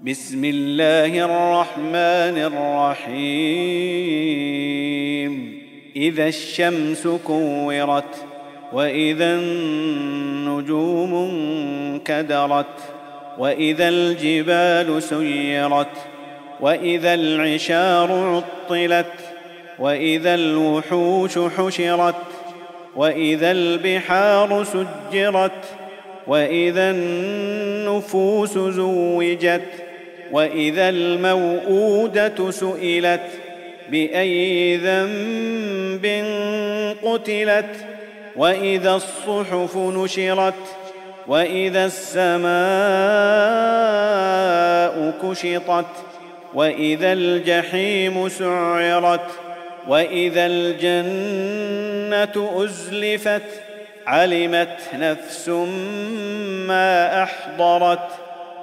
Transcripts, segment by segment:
بسم الله الرحمن الرحيم. إذا الشمس كورت وإذا النجوم انكدرت وإذا الجبال سيرت وإذا العشار عطلت وإذا الوحوش حشرت وإذا البحار سجرت وإذا النفوس زوجت وإذا الموءودة سئلت بأي ذنب قتلت وإذا الصحف نشرت وإذا السماء كشطت وإذا الجحيم سعرت وإذا الجنة أزلفت علمت نفس ما أحضرت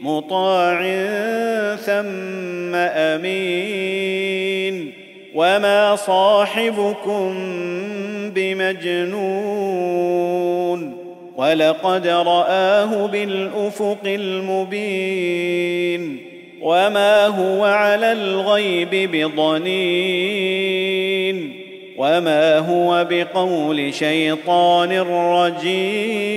مطاع ثم أمين وما صاحبكم بمجنون ولقد رآه بالأفق المبين وما هو على الغيب بضنين وما هو بقول شيطان رجيم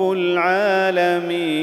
رب العالمين.